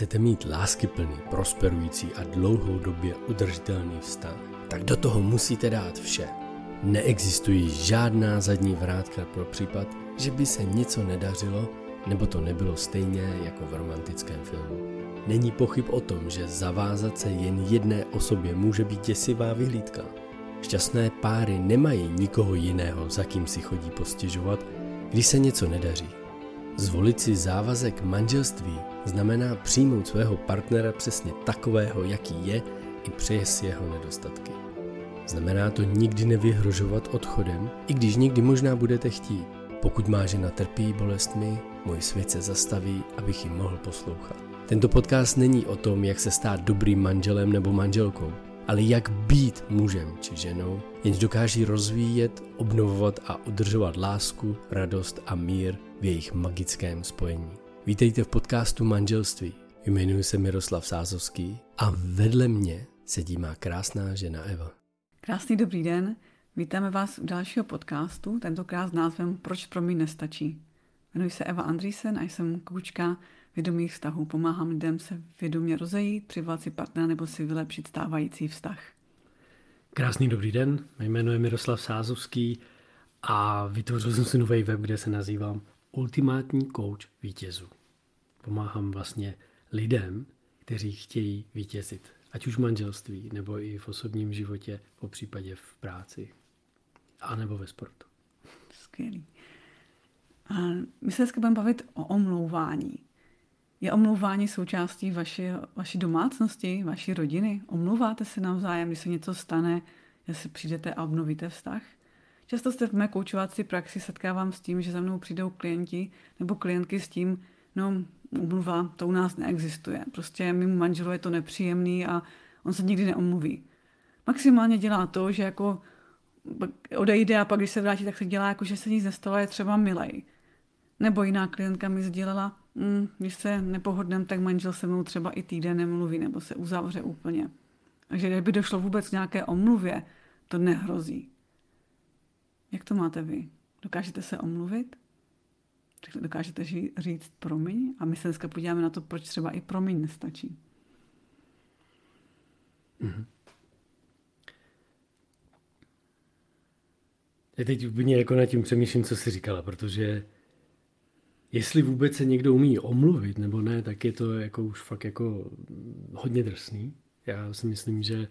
Chcete mít láskyplný, prosperující a dlouhodobě udržitelný vztah? Tak do toho musíte dát vše. Neexistují žádná zadní vrátka pro případ, že by se něco nedařilo, nebo to nebylo stejně jako v romantickém filmu. Není pochyb o tom, že zavázat se jen jedné osobě může být děsivá vyhlídka. Šťastné páry nemají nikoho jiného, za kým si chodí postěžovat, když se něco nedaří. Zvolit si závazek manželství znamená přijmout svého partnera přesně takového, jaký je, i přes jeho nedostatky. Znamená to nikdy nevyhrožovat odchodem, i když někdy možná budete chtít. Pokud má žena trpí bolestmi, můj svět se zastaví, abych ji mohl poslouchat. Tento podcast není o tom, jak se stát dobrým manželem nebo manželkou, ale jak být mužem či ženou, jenž dokáží rozvíjet, obnovovat a udržovat lásku, radost a mír v jejich magickém spojení. Vítejte v podcastu Manželství. Jmenuji se Miroslav Sázovský a vedle mě sedí má krásná žena Eva. Krásný dobrý den, vítáme vás u dalšího podcastu, tentokrát s názvem Proč pro mě nestačí. Jmenuji se Eva Andrýsen a jsem koučka vědomých vztahů. Pomáhám lidem se vědomě rozejít, přivolat si partnera nebo si vylepšit stávající vztah. Krásný dobrý den, jmenuji Miroslav Sázovský a vytvořil jsem si nový web, kde se nazývám Ultimátní coach vítězů. Pomáhám vlastně lidem, kteří chtějí vítězit, ať už v manželství, nebo i v osobním životě, po případě v práci, a nebo ve sportu. Skvělý. A my se dneska budeme bavit o omlouvání. Je omlouvání součástí vaší, vaší domácnosti, vaší rodiny? Omlouváte se navzájem, když se něco stane, že si přijdete a obnovíte vztah? Často se v mé koučovací praxi setkávám s tím, že za mnou přijdou klienti nebo klientky s tím, no umluva, to u nás neexistuje. Prostě mimo manželu je to nepříjemný a on se nikdy neomluví. Maximálně dělá to, že jako odejde a pak, když se vrátí, tak se dělá jako, že se nic nestalo, je třeba milej. Nebo jiná klientka mi sdělila, mm, když se nepohodnem, tak manžel se mnou třeba i týden nemluví nebo se uzavře úplně. Takže kdyby došlo vůbec k nějaké omluvě, to nehrozí. Jak to máte vy? Dokážete se omluvit? Dokážete říct promiň? A my se dneska podíváme na to, proč třeba i promiň nestačí. Mm-hmm. Já teď úplně jako nad tím přemýšlím, co jsi říkala, protože jestli vůbec se někdo umí omluvit nebo ne, tak je to jako už fakt jako hodně drsný. Já si myslím, že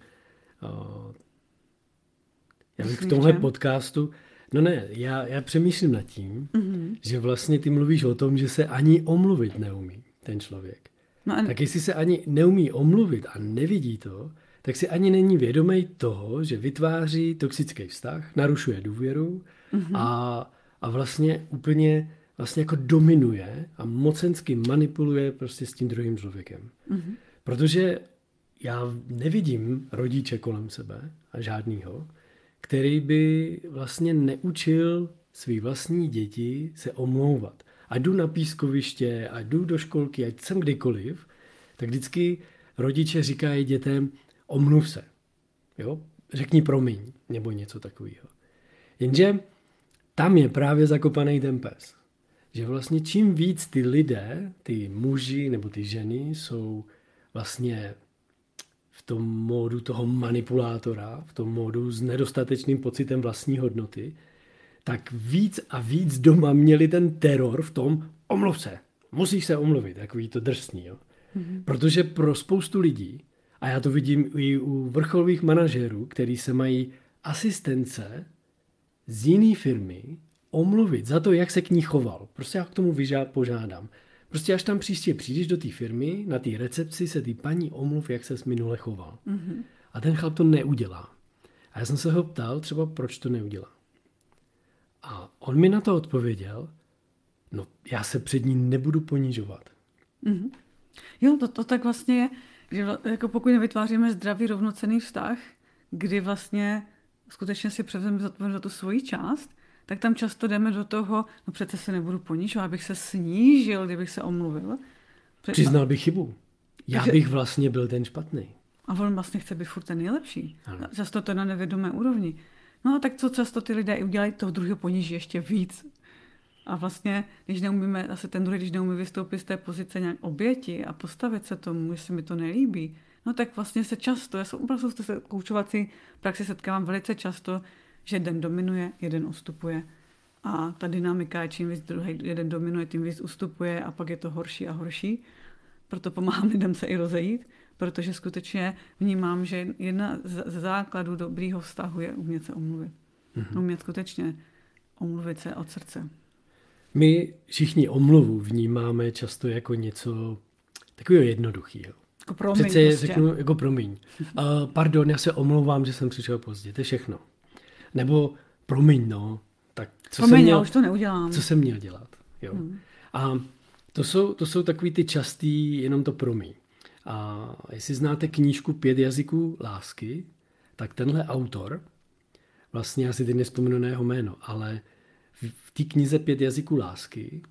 uh, já bych v tomhle podcastu, no ne, já, já přemýšlím nad tím, mm-hmm. že vlastně ty mluvíš o tom, že se ani omluvit neumí ten člověk. No a... Tak jestli se ani neumí omluvit a nevidí to, tak si ani není vědomý toho, že vytváří toxický vztah, narušuje důvěru mm-hmm. a, a vlastně úplně vlastně jako dominuje a mocensky manipuluje prostě s tím druhým člověkem. Mm-hmm. Protože já nevidím rodiče kolem sebe a žádnýho, který by vlastně neučil svý vlastní děti se omlouvat. A jdu na pískoviště, a jdu do školky, ať jsem kdykoliv, tak vždycky rodiče říkají dětem, omluv se. Jo? Řekni promiň, nebo něco takového. Jenže tam je právě zakopaný ten pes že vlastně čím víc ty lidé, ty muži nebo ty ženy jsou vlastně v tom módu toho manipulátora, v tom módu s nedostatečným pocitem vlastní hodnoty, tak víc a víc doma měli ten teror v tom, omluv se, musíš se omluvit, takový to drsný. Jo? Mm-hmm. Protože pro spoustu lidí, a já to vidím i u vrcholových manažerů, který se mají asistence z jiné firmy, omluvit za to, jak se k ní choval. Prostě já k tomu vyžád, požádám. Prostě až tam příště přijdeš do té firmy, na té recepci se ty paní omluv, jak se minule choval. Mm-hmm. A ten chlap to neudělá. A já jsem se ho ptal třeba, proč to neudělá. A on mi na to odpověděl, no já se před ní nebudu ponižovat. Mm-hmm. Jo, to, to tak vlastně je, že jako pokud nevytváříme zdravý rovnocený vztah, kdy vlastně skutečně si převezmeme za tu svoji část, tak tam často jdeme do toho, no přece se nebudu ponižovat, abych se snížil, kdybych se omluvil. Před... Přiznal bych chybu. Já Takže... bych vlastně byl ten špatný. A on vlastně chce být furt ten nejlepší. Ano. Často to na nevědomé úrovni. No a tak co často ty lidé udělají, toho druhého poníží ještě víc. A vlastně, když neumíme, asi ten druhý, když neumí vystoupit z té pozice nějak oběti a postavit se tomu, že se mi to nelíbí, no tak vlastně se často, já jsem opravdu se koučovací praxi setkávám velice často, že jeden dominuje, jeden ustupuje. A ta dynamika je čím víc druhý, jeden dominuje, tím víc ustupuje a pak je to horší a horší. Proto pomáhám lidem se i rozejít, protože skutečně vnímám, že jedna ze základů dobrýho vztahu je umět se omluvit. Mm-hmm. Umět skutečně omluvit se od srdce. My všichni omluvu vnímáme často jako něco takového jednoduchého. Jako promiň, Přece prostě. řeknu jako promiň. Uh, pardon, já se omlouvám, že jsem přišel pozdě, to je všechno. Nebo promiň, no, tak co promiň, jsem měl, já už to neudělám. Co jsem měl dělat, jo. Hmm. A to jsou, to jsou takový ty častý, jenom to promiň. A jestli znáte knížku Pět jazyků lásky, tak tenhle autor, vlastně já si teď nespomenu na jeho jméno, ale v té knize Pět jazyků lásky.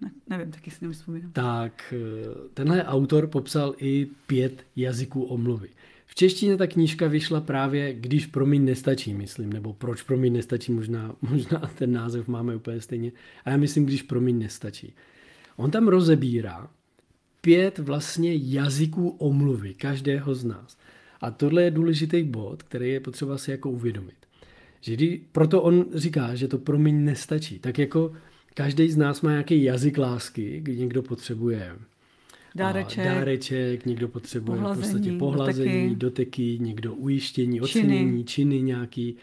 Ne, nevím, taky si nevzpomínám. Tak eh, tenhle autor popsal i pět jazyků omluvy. V češtině ta knížka vyšla právě, když promiň nestačí, myslím, nebo proč promiň nestačí, možná, možná ten název máme úplně stejně. A já myslím, když promiň nestačí. On tam rozebírá pět vlastně jazyků omluvy každého z nás. A tohle je důležitý bod, který je potřeba si jako uvědomit. Že kdy, proto on říká, že to promiň nestačí. Tak jako každý z nás má nějaký jazyk lásky, kdy někdo potřebuje dáreček, dáreček někdo potřebuje pohlazení, v podstatě pohlazení, doteky, doteky někdo ujištění, ocenění, činy. činy nějaký.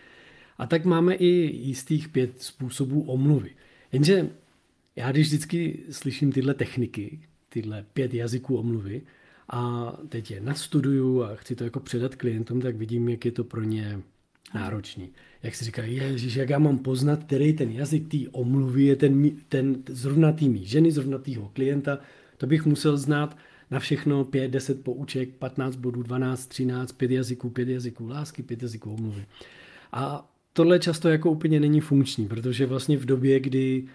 A tak máme i jistých pět způsobů omluvy. Jenže já když vždycky slyším tyhle techniky, tyhle pět jazyků omluvy a teď je nastuduju a chci to jako předat klientům, tak vidím, jak je to pro ně náročný. Jak si říká, ježiš, jak já mám poznat, který ten jazyk té omluvy je ten, ten zrovna tými ženy, zrovna klienta, to bych musel znát na všechno 5, 10 pouček, 15 bodů, 12, 13, 5 jazyků, 5 jazyků lásky, 5 jazyků omluvy. A tohle často jako úplně není funkční, protože vlastně v době, kdy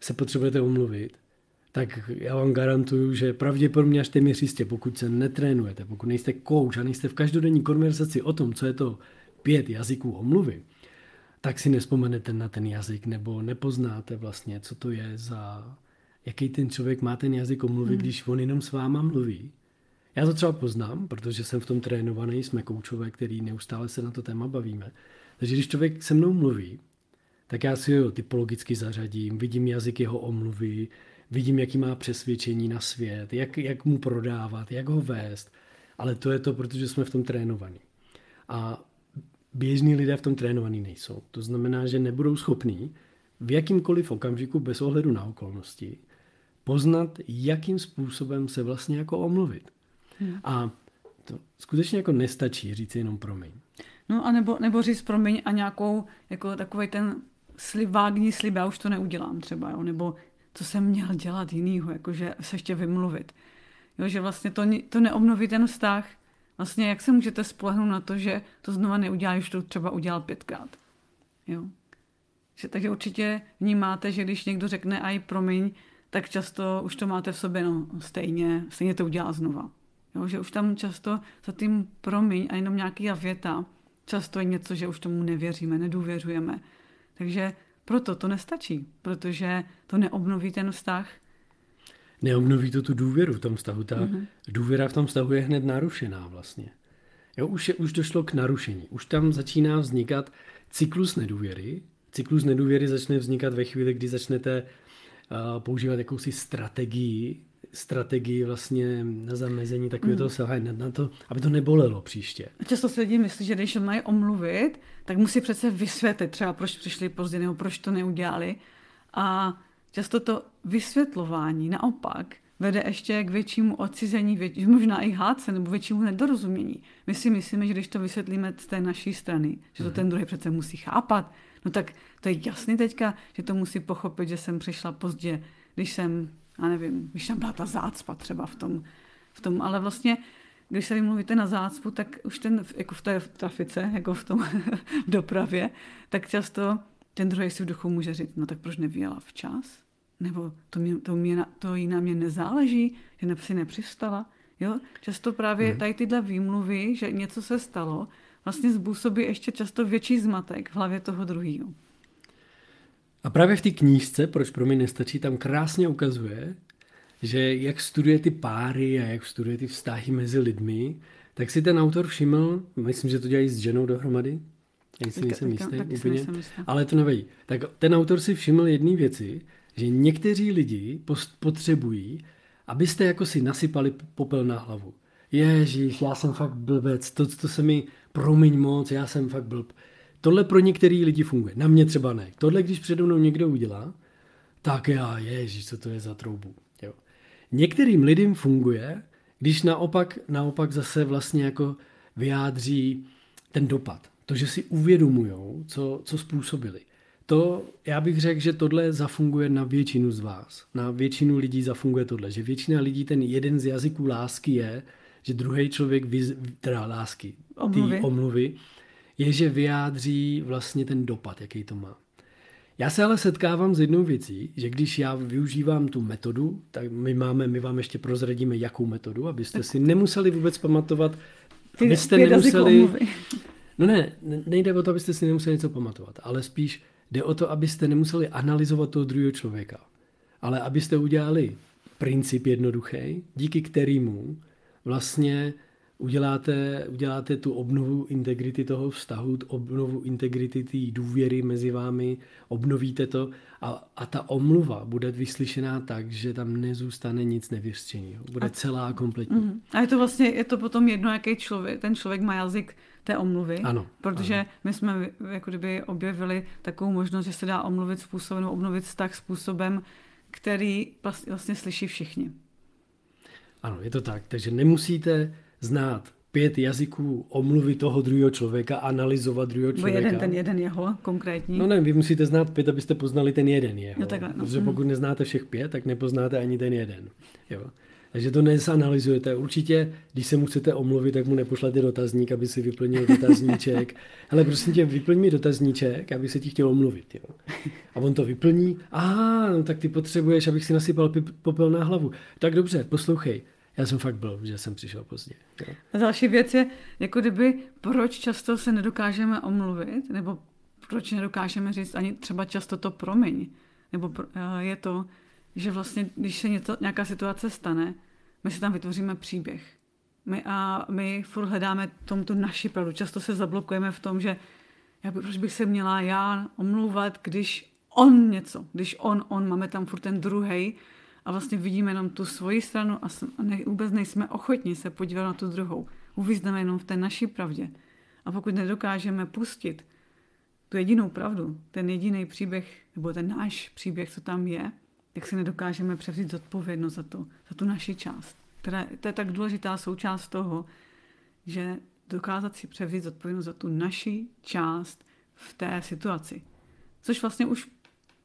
se potřebujete omluvit, tak já vám garantuju, že pravděpodobně až téměř jistě, pokud se netrénujete, pokud nejste coach a nejste v každodenní konverzaci o tom, co je to pět jazyků omluvy, tak si nespomenete na ten jazyk nebo nepoznáte vlastně, co to je za, jaký ten člověk má ten jazyk omluvy, hmm. když on jenom s váma mluví. Já to třeba poznám, protože jsem v tom trénovaný, jsme koučové, který neustále se na to téma bavíme. Takže když člověk se mnou mluví, tak já si ho typologicky zařadím, vidím jazyk jeho omluvy, vidím, jaký má přesvědčení na svět, jak, jak mu prodávat, jak ho vést. Ale to je to, protože jsme v tom trénovaní. A běžní lidé v tom trénovaní nejsou. To znamená, že nebudou schopní v jakýmkoliv okamžiku bez ohledu na okolnosti poznat, jakým způsobem se vlastně jako omluvit. Hmm. A to skutečně jako nestačí říct jenom promiň. No a nebo, nebo říct promiň a nějakou, jako takový ten slib, vágní slib, já už to neudělám třeba, jo? nebo co jsem měl dělat jinýho, jakože se ještě vymluvit. Jo, že vlastně to, to neobnoví ten vztah. Vlastně jak se můžete spolehnout na to, že to znova neudělá, když to třeba udělal pětkrát. Jo. Že, takže určitě vnímáte, že když někdo řekne aj promiň, tak často už to máte v sobě, no stejně, stejně to udělá znova. Jo, že už tam často za tím promiň a jenom nějaký věta, často je něco, že už tomu nevěříme, nedůvěřujeme. Takže proto to nestačí, protože to neobnoví ten vztah. Neobnoví to tu důvěru v tom vztahu. Ta mm-hmm. důvěra v tom vztahu je hned narušená vlastně. Jo, už, je, už došlo k narušení. Už tam začíná vznikat cyklus nedůvěry. Cyklus nedůvěry začne vznikat ve chvíli, kdy začnete používat jakousi strategii strategii vlastně na zamezení takového mm. toho selhání, na to, aby to nebolelo příště. Často se lidi myslí, že když mají omluvit, tak musí přece vysvětlit třeba, proč přišli pozdě nebo proč to neudělali. A často to vysvětlování naopak vede ještě k většímu odcizení, větší, možná i hádce nebo většímu nedorozumění. My si myslíme, že když to vysvětlíme z té naší strany, že to mm. ten druhý přece musí chápat, no tak to je jasný teďka, že to musí pochopit, že jsem přišla pozdě, když jsem já nevím, když tam byla ta zácpa třeba v tom, v tom ale vlastně když se vymluvíte na zácpu, tak už ten, jako v té trafice, jako v tom dopravě, tak často ten druhý si v duchu může říct, no tak proč nevěla včas? Nebo to, mě, to, mě, to jí na mě nezáleží, že si nepřistala? Jo? Často právě mhm. tady tyhle výmluvy, že něco se stalo, vlastně způsobí ještě často větší zmatek v hlavě toho druhého. A právě v té knížce, proč pro mě nestačí, tam krásně ukazuje, že jak studuje ty páry a jak studuje ty vztahy mezi lidmi, tak si ten autor všiml, myslím, že to dělají s ženou dohromady, já si nejsem jistý úplně, ale to nevadí. Tak ten autor si všiml jedné věci, že někteří lidi potřebují, abyste jako si nasypali popel na hlavu. Ježíš, já jsem fakt blbec, to, to se mi promiň moc, já jsem fakt blb. Tohle pro některý lidi funguje, na mě třeba ne. Tohle, když přede mnou někdo udělá, tak já, ježíš, co to je za troubu. Jo. Některým lidem funguje, když naopak, naopak zase vlastně jako vyjádří ten dopad. To, že si uvědomujou, co, co způsobili. To, já bych řekl, že tohle zafunguje na většinu z vás. Na většinu lidí zafunguje tohle, že většina lidí ten jeden z jazyků lásky je, že druhý člověk, teda lásky, omluvy. omluvy, je, že vyjádří vlastně ten dopad, jaký to má. Já se ale setkávám s jednou věcí, že když já využívám tu metodu, tak my máme, my vám ještě prozradíme, jakou metodu, abyste si nemuseli vůbec pamatovat, abyste nemuseli... No ne, nejde o to, abyste si nemuseli něco pamatovat, ale spíš jde o to, abyste nemuseli analyzovat toho druhého člověka, ale abyste udělali princip jednoduchý, díky kterému vlastně uděláte, uděláte tu obnovu integrity toho vztahu, obnovu integrity té důvěry mezi vámi, obnovíte to a, a ta omluva bude vyslyšená tak, že tam nezůstane nic nevyřčeného. Bude a, celá kompletní. Mm, a je to vlastně, je to potom jedno, jaký člověk, ten člověk má jazyk té omluvy, ano, protože ano. my jsme jako kdyby objevili takovou možnost, že se dá omluvit způsobem, obnovit vztah způsobem, který vlastně slyší všichni. Ano, je to tak. Takže nemusíte znát pět jazyků omluvy toho druhého člověka, analyzovat druhého člověka. Bo jeden ten jeden jeho konkrétní. No ne, vy musíte znát pět, abyste poznali ten jeden jeho. No takhle, no. Protože mm. pokud neznáte všech pět, tak nepoznáte ani ten jeden. Jo. Takže to nezanalizujete. Určitě, když se musíte omluvit, tak mu nepošlete dotazník, aby si vyplnil dotazníček. Ale prosím tě, vyplň mi dotazníček, aby se ti chtěl omluvit. Jo. A on to vyplní. A no, tak ty potřebuješ, abych si nasypal popel na hlavu. Tak dobře, poslouchej. Já jsem fakt byl, že jsem přišel pozdě. Jo. A další věc je, jako kdyby, proč často se nedokážeme omluvit, nebo proč nedokážeme říct ani třeba často to promiň. Nebo eh, je to, že vlastně, když se něco, nějaká situace stane, my si tam vytvoříme příběh. My a my furt hledáme tom tu naši pravdu. Často se zablokujeme v tom, že já by, proč bych se měla já omlouvat, když on něco, když on, on, máme tam furt ten druhý a vlastně vidíme jenom tu svoji stranu a ne, vůbec nejsme ochotni se podívat na tu druhou. Uvízneme jenom v té naší pravdě. A pokud nedokážeme pustit tu jedinou pravdu, ten jediný příběh, nebo ten náš příběh, co tam je, tak si nedokážeme převzít zodpovědnost za, to, za tu naši část. Která, to je tak důležitá součást toho, že dokázat si převzít zodpovědnost za tu naši část v té situaci. Což vlastně už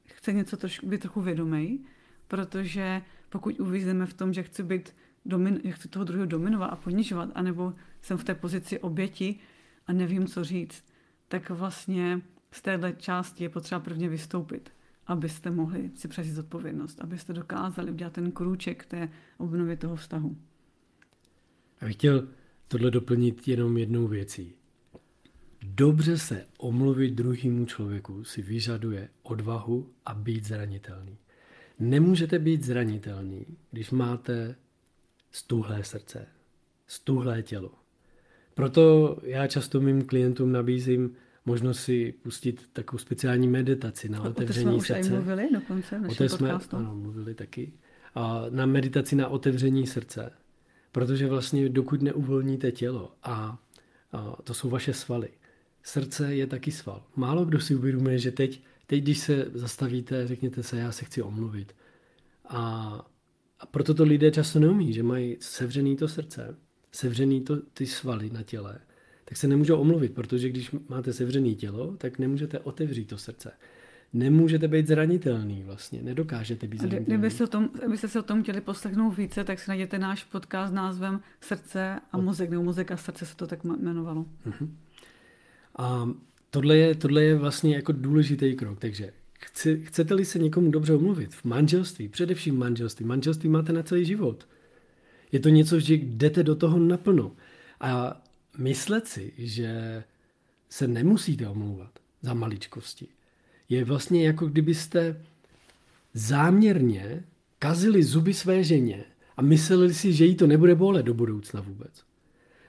chce něco trošku, být trochu vědomý, protože pokud uvízeme v tom, že chci být domin, že chci toho druhého dominovat a ponižovat, anebo jsem v té pozici oběti a nevím, co říct, tak vlastně z téhle části je potřeba prvně vystoupit abyste mohli si přezít zodpovědnost, abyste dokázali udělat ten krůček té obnově toho vztahu. Já bych chtěl tohle doplnit jenom jednou věcí. Dobře se omluvit druhému člověku si vyžaduje odvahu a být zranitelný. Nemůžete být zranitelný, když máte stuhlé srdce, stuhlé tělo. Proto já často mým klientům nabízím možnost si pustit takovou speciální meditaci na o, otevření o srdce. O mluvili dokonce v o té jsme ano, mluvili taky. A na meditaci na otevření srdce. Protože vlastně dokud neuvolníte tělo a, a to jsou vaše svaly, srdce je taky sval. Málo kdo si uvědomuje, že teď, teď když se zastavíte, řekněte se, já se chci omluvit. A, a proto to lidé často neumí, že mají sevřený to srdce, sevřený to, ty svaly na těle tak se nemůžou omluvit, protože když máte sevřené tělo, tak nemůžete otevřít to srdce. Nemůžete být zranitelný vlastně, nedokážete být zranitelný. Kdybyste, o tom, kdybyste se o tom chtěli poslechnout více, tak si najděte náš podcast s názvem Srdce a mozek, nebo mozek a srdce se to tak jmenovalo. Uh-huh. A tohle je, tohle je vlastně jako důležitý krok, takže chci, chcete-li se někomu dobře omluvit v manželství, především v manželství, manželství máte na celý život. Je to něco, že jdete do toho naplno. A myslet si, že se nemusíte omlouvat za maličkosti, je vlastně jako kdybyste záměrně kazili zuby své ženě a mysleli si, že jí to nebude bolet do budoucna vůbec.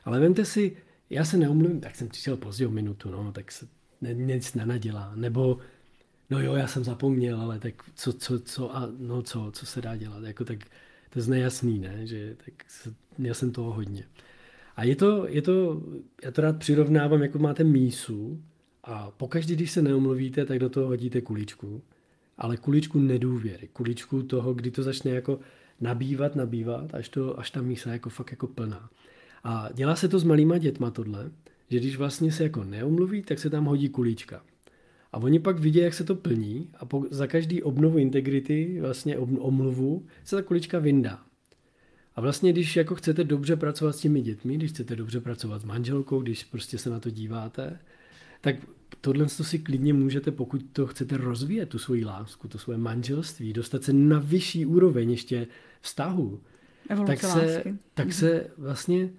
Ale vemte si, já se neumluvím, tak jsem přišel pozdě o minutu, no, tak se ne, nic nenadělá. Nebo, no jo, já jsem zapomněl, ale tak co, co, co, a no co, co se dá dělat, jako tak to je nejasný, ne, že tak se, měl jsem toho hodně. A je to, je to, já to rád přirovnávám, jako máte mísu a pokaždé, když se neumluvíte, tak do toho hodíte kuličku, ale kuličku nedůvěry, kuličku toho, kdy to začne jako nabývat, nabývat, až, to, až ta mísa je jako fakt jako plná. A dělá se to s malýma dětma tohle, že když vlastně se jako neumluví, tak se tam hodí kulička. A oni pak vidí, jak se to plní a po, za každý obnovu integrity, vlastně ob, omluvu, se ta kulička vyndá. A vlastně, když jako chcete dobře pracovat s těmi dětmi, když chcete dobře pracovat s manželkou, když prostě se na to díváte, tak tohle to si klidně můžete, pokud to chcete rozvíjet, tu svoji lásku, to svoje manželství, dostat se na vyšší úroveň ještě vztahu, Evoluce tak se, lásky. tak Mhm. se vlastně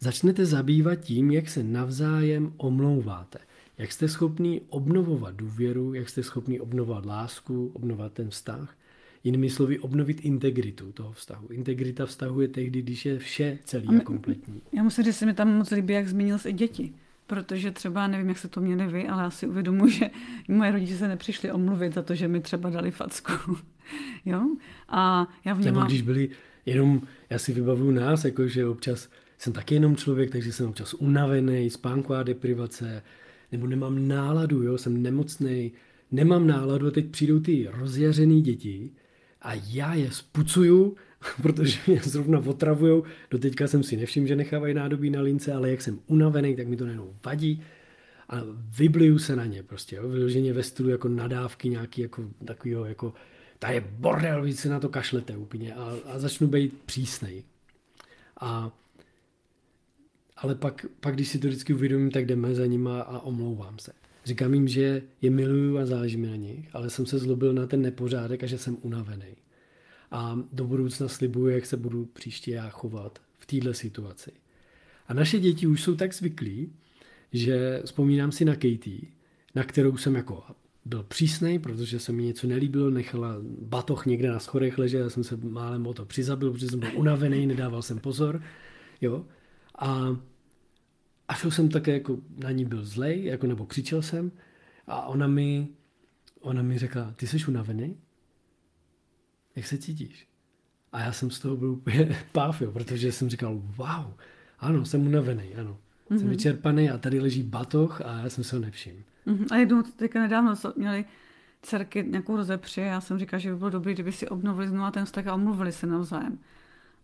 začnete zabývat tím, jak se navzájem omlouváte. Jak jste schopný obnovovat důvěru, jak jste schopný obnovovat lásku, obnovovat ten vztah. Jinými slovy, obnovit integritu toho vztahu. Integrita vztahu je tehdy, když je vše celý A kompletní. Já musím říct, že se mi tam moc líbí, jak zmínil i děti. Protože třeba, nevím, jak se to měli vy, ale já si uvědomuji, že moje rodiče se nepřišli omluvit za to, že mi třeba dali facku. jo? A já Nebo vnímám... když byli jenom, já si vybavuju nás, jako že občas jsem taky jenom člověk, takže jsem občas unavený, spánková deprivace, nebo nemám náladu, jo, jsem nemocný, nemám náladu a teď přijdou ty rozjařený děti a já je spucuju, protože mě zrovna otravujou. Doteďka jsem si nevšiml, že nechávají nádobí na lince, ale jak jsem unavený, tak mi to nejenom vadí a vybliju se na ně prostě, jo, vyloženě ve stylu jako nadávky nějaký jako takovýho jako ta je bordel, vy se na to kašlete úplně a, a začnu být přísnej. A ale pak, pak, když si to vždycky uvědomím, tak jdeme za nima a omlouvám se. Říkám jim, že je miluju a záleží mi na nich, ale jsem se zlobil na ten nepořádek a že jsem unavený. A do budoucna slibuju, jak se budu příště já chovat v této situaci. A naše děti už jsou tak zvyklí, že vzpomínám si na Katie, na kterou jsem jako byl přísnej, protože se mi něco nelíbilo, nechala batoh někde na schodech ležet, já jsem se málem o to přizabil, protože jsem byl unavený, nedával jsem pozor. Jo? A, a šel jsem také, jako na ní byl zlej, jako, nebo křičel jsem a ona mi, ona mi řekla, ty jsi unavený? Jak se cítíš? A já jsem z toho byl úplně páv, jo, protože jsem říkal, wow, ano, jsem unavený, ano. Mm-hmm. Mhm. Jsem vyčerpaný a tady leží batoh a já jsem se ho nevšiml. Mhm. A jednou teďka nedávno měli dcerky nějakou rozepři a já jsem říkala, že by bylo dobré, kdyby si obnovili znovu ten vztah a omluvili se navzájem.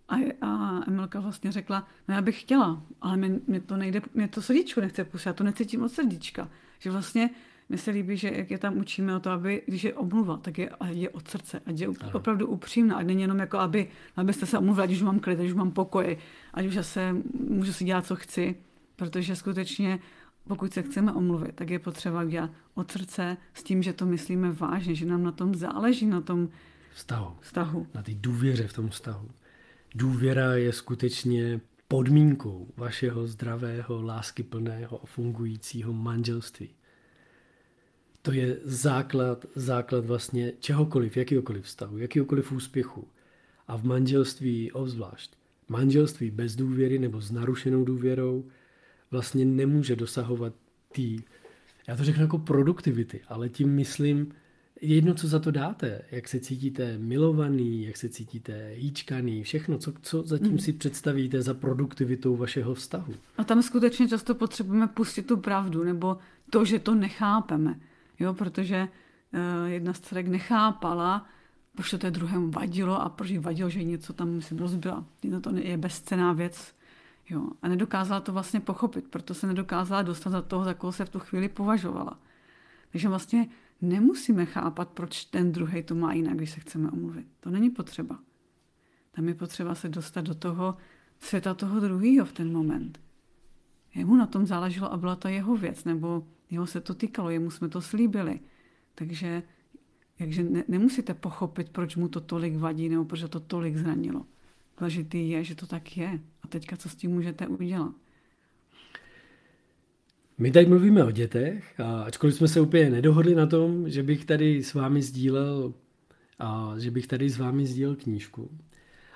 A, a Emilka vlastně řekla, no já bych chtěla, ale mě, mě to nejde, mě to srdíčko nechce pustit, já to necítím od srdíčka. Že vlastně mně se líbí, že jak je tam učíme o to, aby, když je omluva, tak je, je od srdce, ať je Ano. opravdu upřímná, ať není jenom jako, aby, abyste se omluvili, ať už mám klid, ať už mám pokoj, ať už se můžu si dělat, co chci, protože skutečně pokud se chceme omluvit, tak je potřeba dělat od srdce s tím, že to myslíme vážně, že nám na tom záleží, na tom Vztahu. vztahu. Na té důvěře v tom vztahu. Důvěra je skutečně podmínkou vašeho zdravého, láskyplného a fungujícího manželství. To je základ, základ vlastně čehokoliv, jakýkoliv vztahu, jakýkoliv úspěchu. A v manželství obzvlášť. Manželství bez důvěry nebo s narušenou důvěrou vlastně nemůže dosahovat tý, já to řeknu jako produktivity, ale tím myslím, jedno, co za to dáte, jak se cítíte milovaný, jak se cítíte hýčkaný, všechno, co, co zatím si představíte za produktivitou vašeho vztahu. A tam skutečně často potřebujeme pustit tu pravdu, nebo to, že to nechápeme. Jo, protože uh, jedna z dcerek nechápala, proč to té druhému vadilo a proč jí vadilo, že něco tam si rozbila. Jedno to je bezcená věc. Jo, a nedokázala to vlastně pochopit, proto se nedokázala dostat za toho, za koho se v tu chvíli považovala. Takže vlastně nemusíme chápat, proč ten druhý to má jinak, když se chceme omluvit. To není potřeba. Tam je potřeba se dostat do toho světa toho druhého v ten moment. Jemu na tom záleželo a byla to jeho věc, nebo jeho se to týkalo, jemu jsme to slíbili. Takže, takže ne, nemusíte pochopit, proč mu to tolik vadí, nebo proč to tolik zranilo. Důležitý je, že to tak je. A teďka co s tím můžete udělat? My tady mluvíme o dětech a ačkoliv jsme se úplně nedohodli na tom, že bych tady s vámi sdílel a že bych tady s vámi sdílel knížku.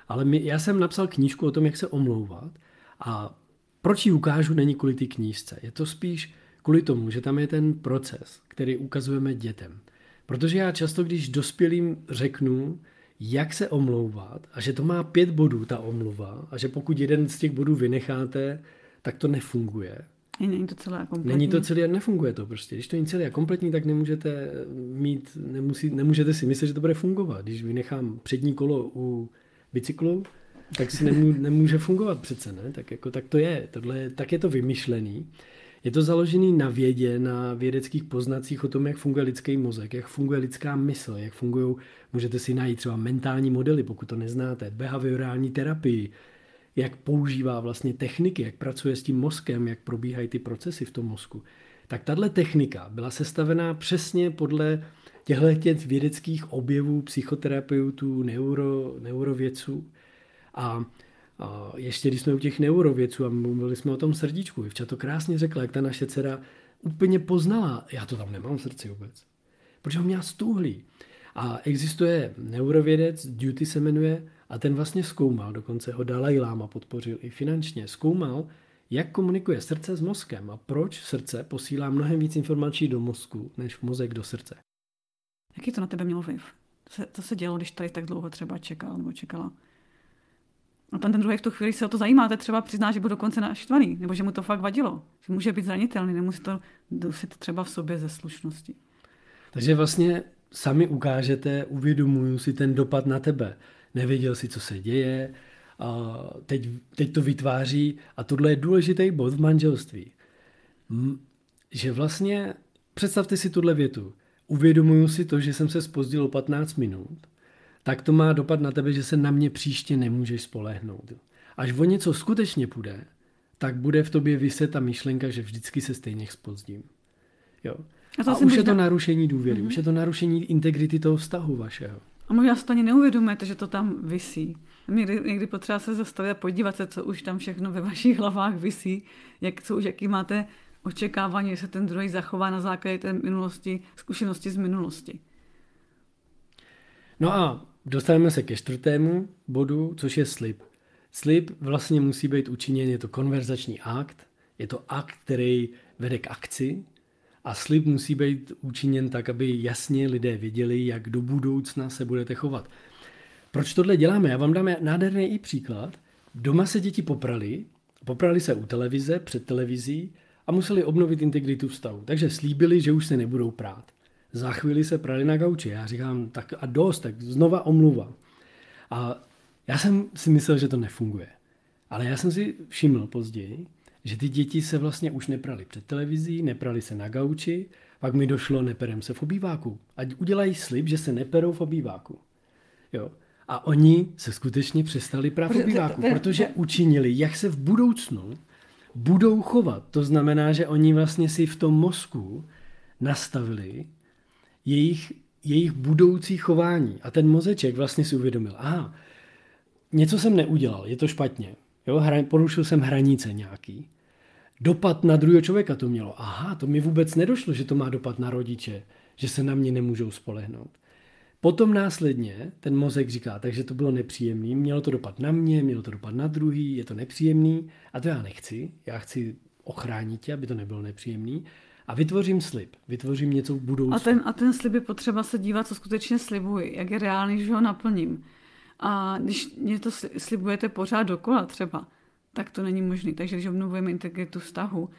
Ale my, já jsem napsal knížku o tom, jak se omlouvat a proč ji ukážu, není kvůli té knížce. Je to spíš kvůli tomu, že tam je ten proces, který ukazujeme dětem. Protože já často, když dospělým řeknu, jak se omlouvat a že to má pět bodů, ta omluva, a že pokud jeden z těch bodů vynecháte, tak to nefunguje. Není to celé kompletní. Není to celé, nefunguje to prostě. Když to není celé a kompletní, tak nemůžete mít, nemusí, nemůžete si myslet, že to bude fungovat. Když vynechám přední kolo u bicyklu, tak si nemů, nemůže fungovat přece, ne? Tak, jako, tak to je. Tohle, tak je to vymyšlený. Je to založený na vědě, na vědeckých poznacích o tom, jak funguje lidský mozek, jak funguje lidská mysl, jak fungují, můžete si najít třeba mentální modely, pokud to neznáte, behaviorální terapii, jak používá vlastně techniky, jak pracuje s tím mozkem, jak probíhají ty procesy v tom mozku. Tak tahle technika byla sestavená přesně podle těchto těch vědeckých objevů psychoterapeutů, neuro, neurovědců. A, a ještě když jsme u těch neurovědců a mluvili jsme o tom srdíčku, Ivča to krásně řekla, jak ta naše dcera úplně poznala, já to tam nemám v srdci vůbec, protože ho měla stuhlý. A existuje neurovědec, Duty se jmenuje, a ten vlastně zkoumal, dokonce ho Dalai Lama podpořil i finančně, zkoumal, jak komunikuje srdce s mozkem a proč srdce posílá mnohem víc informací do mozku, než mozek do srdce. Jaký to na tebe mělo vliv? Co se, co se dělo, když tady tak dlouho třeba čekal nebo čekala? A ten, ten druhý v tu chvíli se o to zajímáte, třeba přizná, že byl dokonce naštvaný, nebo že mu to fakt vadilo, že může být zranitelný, nemusí to dusit třeba v sobě ze slušnosti. Takže vlastně sami ukážete, uvědomuju si ten dopad na tebe. Nevěděl si, co se děje, a teď, teď to vytváří a tohle je důležitý bod v manželství. Že vlastně, představte si tuhle větu, uvědomuju si to, že jsem se spozdil o 15 minut, tak to má dopad na tebe, že se na mě příště nemůžeš spolehnout. Až o něco skutečně půjde, tak bude v tobě vyset ta myšlenka, že vždycky se stejně spozdím. Jo. A, to a už je to narušení důvěry, mm-hmm. už je to narušení integrity toho vztahu vašeho. A možná si to ani neuvědomujete, že to tam visí. Někdy, někdy potřeba se zastavit a podívat se, co už tam všechno ve vašich hlavách visí, jak, co už, jaký máte očekávání, že se ten druhý zachová na základě té minulosti, zkušenosti z minulosti. No a dostaneme se ke čtvrtému bodu, což je slib. Slib vlastně musí být učiněn, je to konverzační akt, je to akt, který vede k akci a slib musí být učiněn tak, aby jasně lidé věděli, jak do budoucna se budete chovat. Proč tohle děláme? Já vám dám nádherný i příklad. Doma se děti poprali, poprali se u televize, před televizí a museli obnovit integritu vztahu. Takže slíbili, že už se nebudou prát. Za chvíli se prali na gauči. Já říkám, tak a dost, tak znova omluva. A já jsem si myslel, že to nefunguje. Ale já jsem si všiml později, že ty děti se vlastně už neprali před televizí, neprali se na gauči, pak mi došlo, neperem se v obýváku. Ať udělají slib, že se neperou v obýváku. Jo. A oni se skutečně přestali prát v obýváku, protože učinili, jak se v budoucnu budou chovat. To znamená, že oni vlastně si v tom mozku nastavili jejich, jejich budoucí chování. A ten mozeček vlastně si uvědomil, aha, něco jsem neudělal, je to špatně. Jo, hra, porušil jsem hranice nějaký. Dopad na druhého člověka to mělo. Aha, to mi vůbec nedošlo, že to má dopad na rodiče, že se na mě nemůžou spolehnout. Potom následně ten mozek říká, takže to bylo nepříjemný, mělo to dopad na mě, mělo to dopad na druhý, je to nepříjemný a to já nechci. Já chci ochránit tě, aby to nebylo nepříjemný a vytvořím slib, vytvořím něco v budoucnu. A ten, a ten slib je potřeba se dívat, co skutečně slibuji, jak je reálný, že ho naplním. A když mě to slibujete pořád dokola třeba, tak to není možné. Takže když obnovujeme integritu vztahu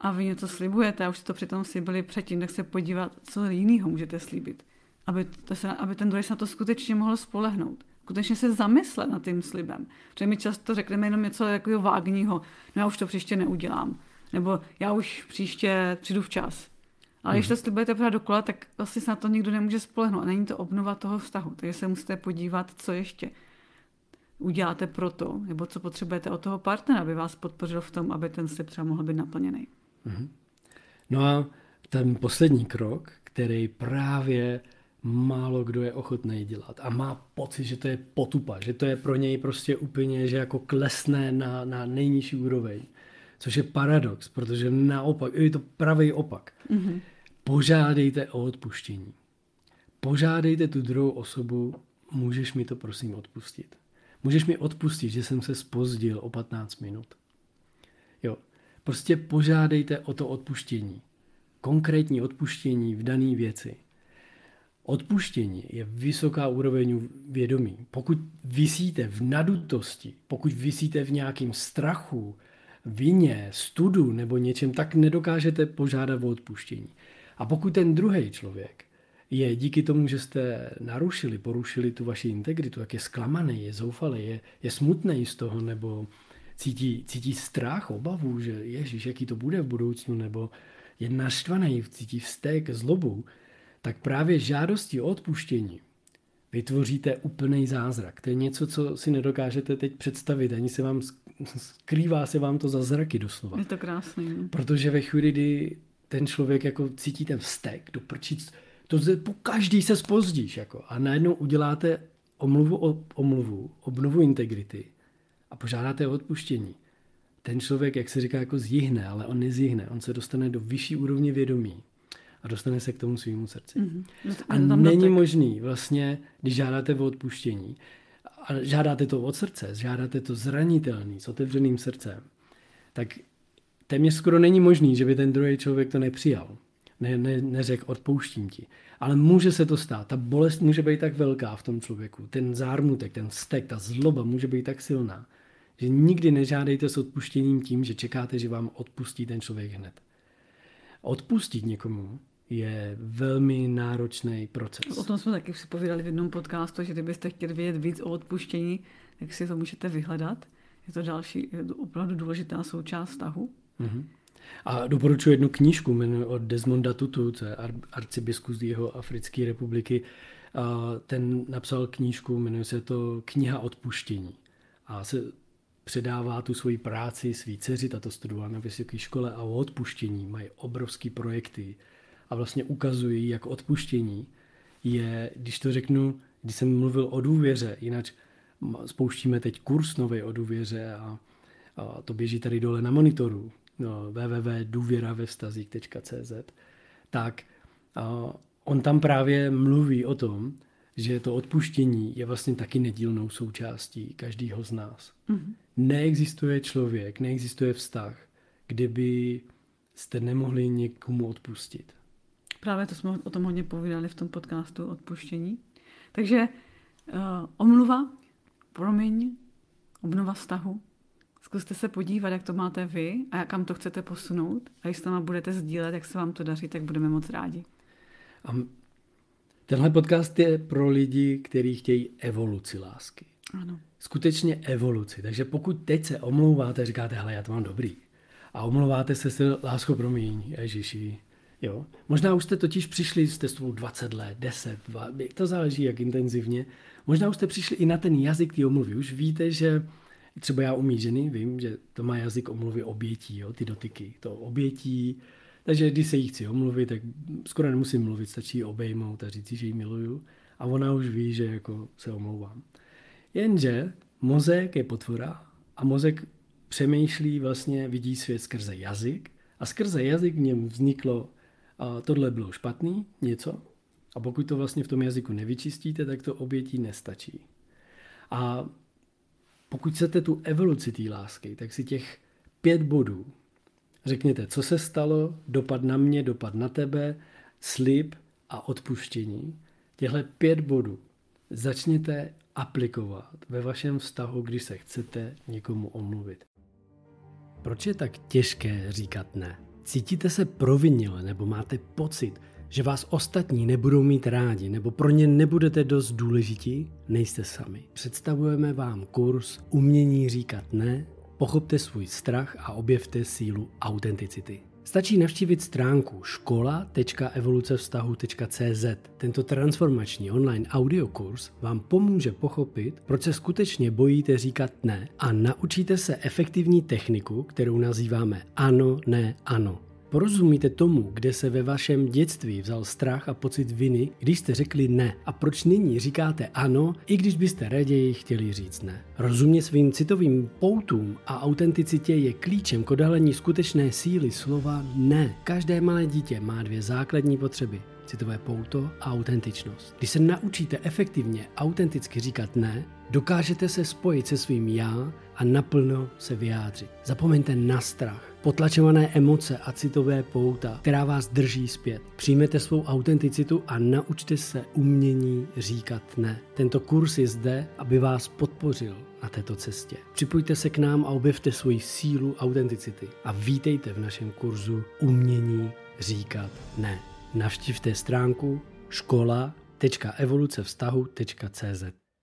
a vy něco slibujete a už to přitom slibili předtím, tak se podívat, co jiného můžete slíbit. Aby, to se, aby ten druhý se na to skutečně mohl spolehnout. Skutečně se zamyslet nad tím slibem. Protože my často řekneme jenom něco jako vágního, no já už to příště neudělám. Nebo já už příště přijdu včas. Ale když to mhm. slibujete pořád dokola, tak vlastně se na to nikdo nemůže spolehnout. A není to obnova toho vztahu. Takže se musíte podívat, co ještě uděláte pro to, nebo co potřebujete od toho partnera, aby vás podpořil v tom, aby ten slib třeba mohl být naplněný. Mhm. No a ten poslední krok, který právě málo kdo je ochotný dělat a má pocit, že to je potupa, že to je pro něj prostě úplně, že jako klesne na, na nejnižší úroveň, Což je paradox, protože naopak, je to pravý opak. Mm-hmm. Požádejte o odpuštění. Požádejte tu druhou osobu, můžeš mi to prosím odpustit. Můžeš mi odpustit, že jsem se spozdil o 15 minut. Jo, prostě požádejte o to odpuštění. Konkrétní odpuštění v dané věci. Odpuštění je vysoká úroveň vědomí. Pokud vysíte v nadutosti, pokud vysíte v nějakém strachu, vině, studu nebo něčem, tak nedokážete požádat o odpuštění. A pokud ten druhý člověk je díky tomu, že jste narušili, porušili tu vaši integritu, jak je zklamaný, je zoufalý, je, je smutný z toho, nebo cítí, cítí strach, obavu, že ježíš, jaký to bude v budoucnu, nebo je naštvaný, cítí vztek, zlobu, tak právě žádosti o odpuštění vytvoříte úplný zázrak. To je něco, co si nedokážete teď představit, ani se vám skrývá se vám to za zraky doslova. Je to krásný. Ne? Protože ve chvíli, kdy ten člověk jako cítí ten vztek, do prčic, to po každý se spozdíš jako, a najednou uděláte omluvu o omluvu, obnovu integrity a požádáte o odpuštění. Ten člověk, jak se říká, jako zjihne, ale on nezjihne. On se dostane do vyšší úrovně vědomí a dostane se k tomu svýmu srdci. Mm-hmm. A není dotek. možný vlastně, když žádáte o odpuštění, a žádáte to od srdce, žádáte to zranitelný, s otevřeným srdcem, tak téměř skoro není možný, že by ten druhý člověk to nepřijal. Ne, ne, neřekl, odpouštím ti. Ale může se to stát. Ta bolest může být tak velká v tom člověku. Ten zármutek, ten stek, ta zloba může být tak silná, že nikdy nežádejte s odpuštěním tím, že čekáte, že vám odpustí ten člověk hned. Odpustit někomu je velmi náročný proces. O tom jsme taky si povídali v jednom podcastu, že kdybyste chtěli vědět víc o odpuštění, tak si to můžete vyhledat. Je to další, opravdu důležitá součást vztahu. Mm-hmm. A doporučuji jednu knížku jmenuje od Desmonda Tutu, to je arcibiskus z jeho Africké republiky. A ten napsal knížku, jmenuje se to Kniha odpuštění. A se předává tu svoji práci svý dceři, tato studovala na vysoké škole a o odpuštění mají obrovské projekty a vlastně ukazují, jak odpuštění je, když to řeknu, když jsem mluvil o důvěře, jinak spouštíme teď kurz nový o důvěře a, a to běží tady dole na monitoru www.důvěravevstazích.cz tak a on tam právě mluví o tom, že to odpuštění je vlastně taky nedílnou součástí každého z nás. Mm-hmm. Neexistuje člověk, neexistuje vztah, kde by jste nemohli někomu odpustit. Právě to jsme o tom hodně povídali v tom podcastu odpuštění. Takže uh, omluva, promiň, obnova vztahu. Zkuste se podívat, jak to máte vy a kam to chcete posunout. A když s náma budete sdílet, jak se vám to daří, tak budeme moc rádi. A tenhle podcast je pro lidi, kteří chtějí evoluci lásky. Ano. Skutečně evoluci. Takže pokud teď se omlouváte, říkáte, hele, já to mám dobrý. A omlouváte se se lásko promiň, Ježiši, Jo? Možná už jste totiž přišli s testou 20 let, 10, 2, to záleží jak intenzivně. Možná už jste přišli i na ten jazyk ty omluvy. Už víte, že třeba já umí ženy, vím, že to má jazyk omluvy obětí, jo? ty dotyky, to obětí. Takže když se jí chci omluvit, tak skoro nemusím mluvit, stačí obejmout a říct, že ji miluju. A ona už ví, že jako se omlouvám. Jenže mozek je potvora a mozek přemýšlí, vlastně vidí svět skrze jazyk a skrze jazyk v něm vzniklo a tohle bylo špatný, něco, a pokud to vlastně v tom jazyku nevyčistíte, tak to obětí nestačí. A pokud chcete tu evoluci té lásky, tak si těch pět bodů řekněte, co se stalo, dopad na mě, dopad na tebe, slib a odpuštění. Těhle pět bodů začněte aplikovat ve vašem vztahu, když se chcete někomu omluvit. Proč je tak těžké říkat ne? Cítíte se provinile nebo máte pocit, že vás ostatní nebudou mít rádi nebo pro ně nebudete dost důležití? Nejste sami. Představujeme vám kurz Umění říkat ne, pochopte svůj strach a objevte sílu autenticity. Stačí navštívit stránku škola.evolucevztahu.cz. Tento transformační online audiokurs vám pomůže pochopit, proč se skutečně bojíte říkat ne a naučíte se efektivní techniku, kterou nazýváme ano, ne, ano. Porozumíte tomu, kde se ve vašem dětství vzal strach a pocit viny, když jste řekli ne a proč nyní říkáte ano, i když byste raději chtěli říct ne. Rozumě svým citovým poutům a autenticitě je klíčem k odhalení skutečné síly slova ne. Každé malé dítě má dvě základní potřeby citové pouto a autentičnost. Když se naučíte efektivně autenticky říkat ne, dokážete se spojit se svým já a naplno se vyjádřit. Zapomeňte na strach, potlačované emoce a citové pouta, která vás drží zpět. Přijmete svou autenticitu a naučte se umění říkat ne. Tento kurz je zde, aby vás podpořil na této cestě. Připojte se k nám a objevte svoji sílu autenticity a vítejte v našem kurzu Umění říkat ne. Navštivte stránku škola.evolucevztahu.cz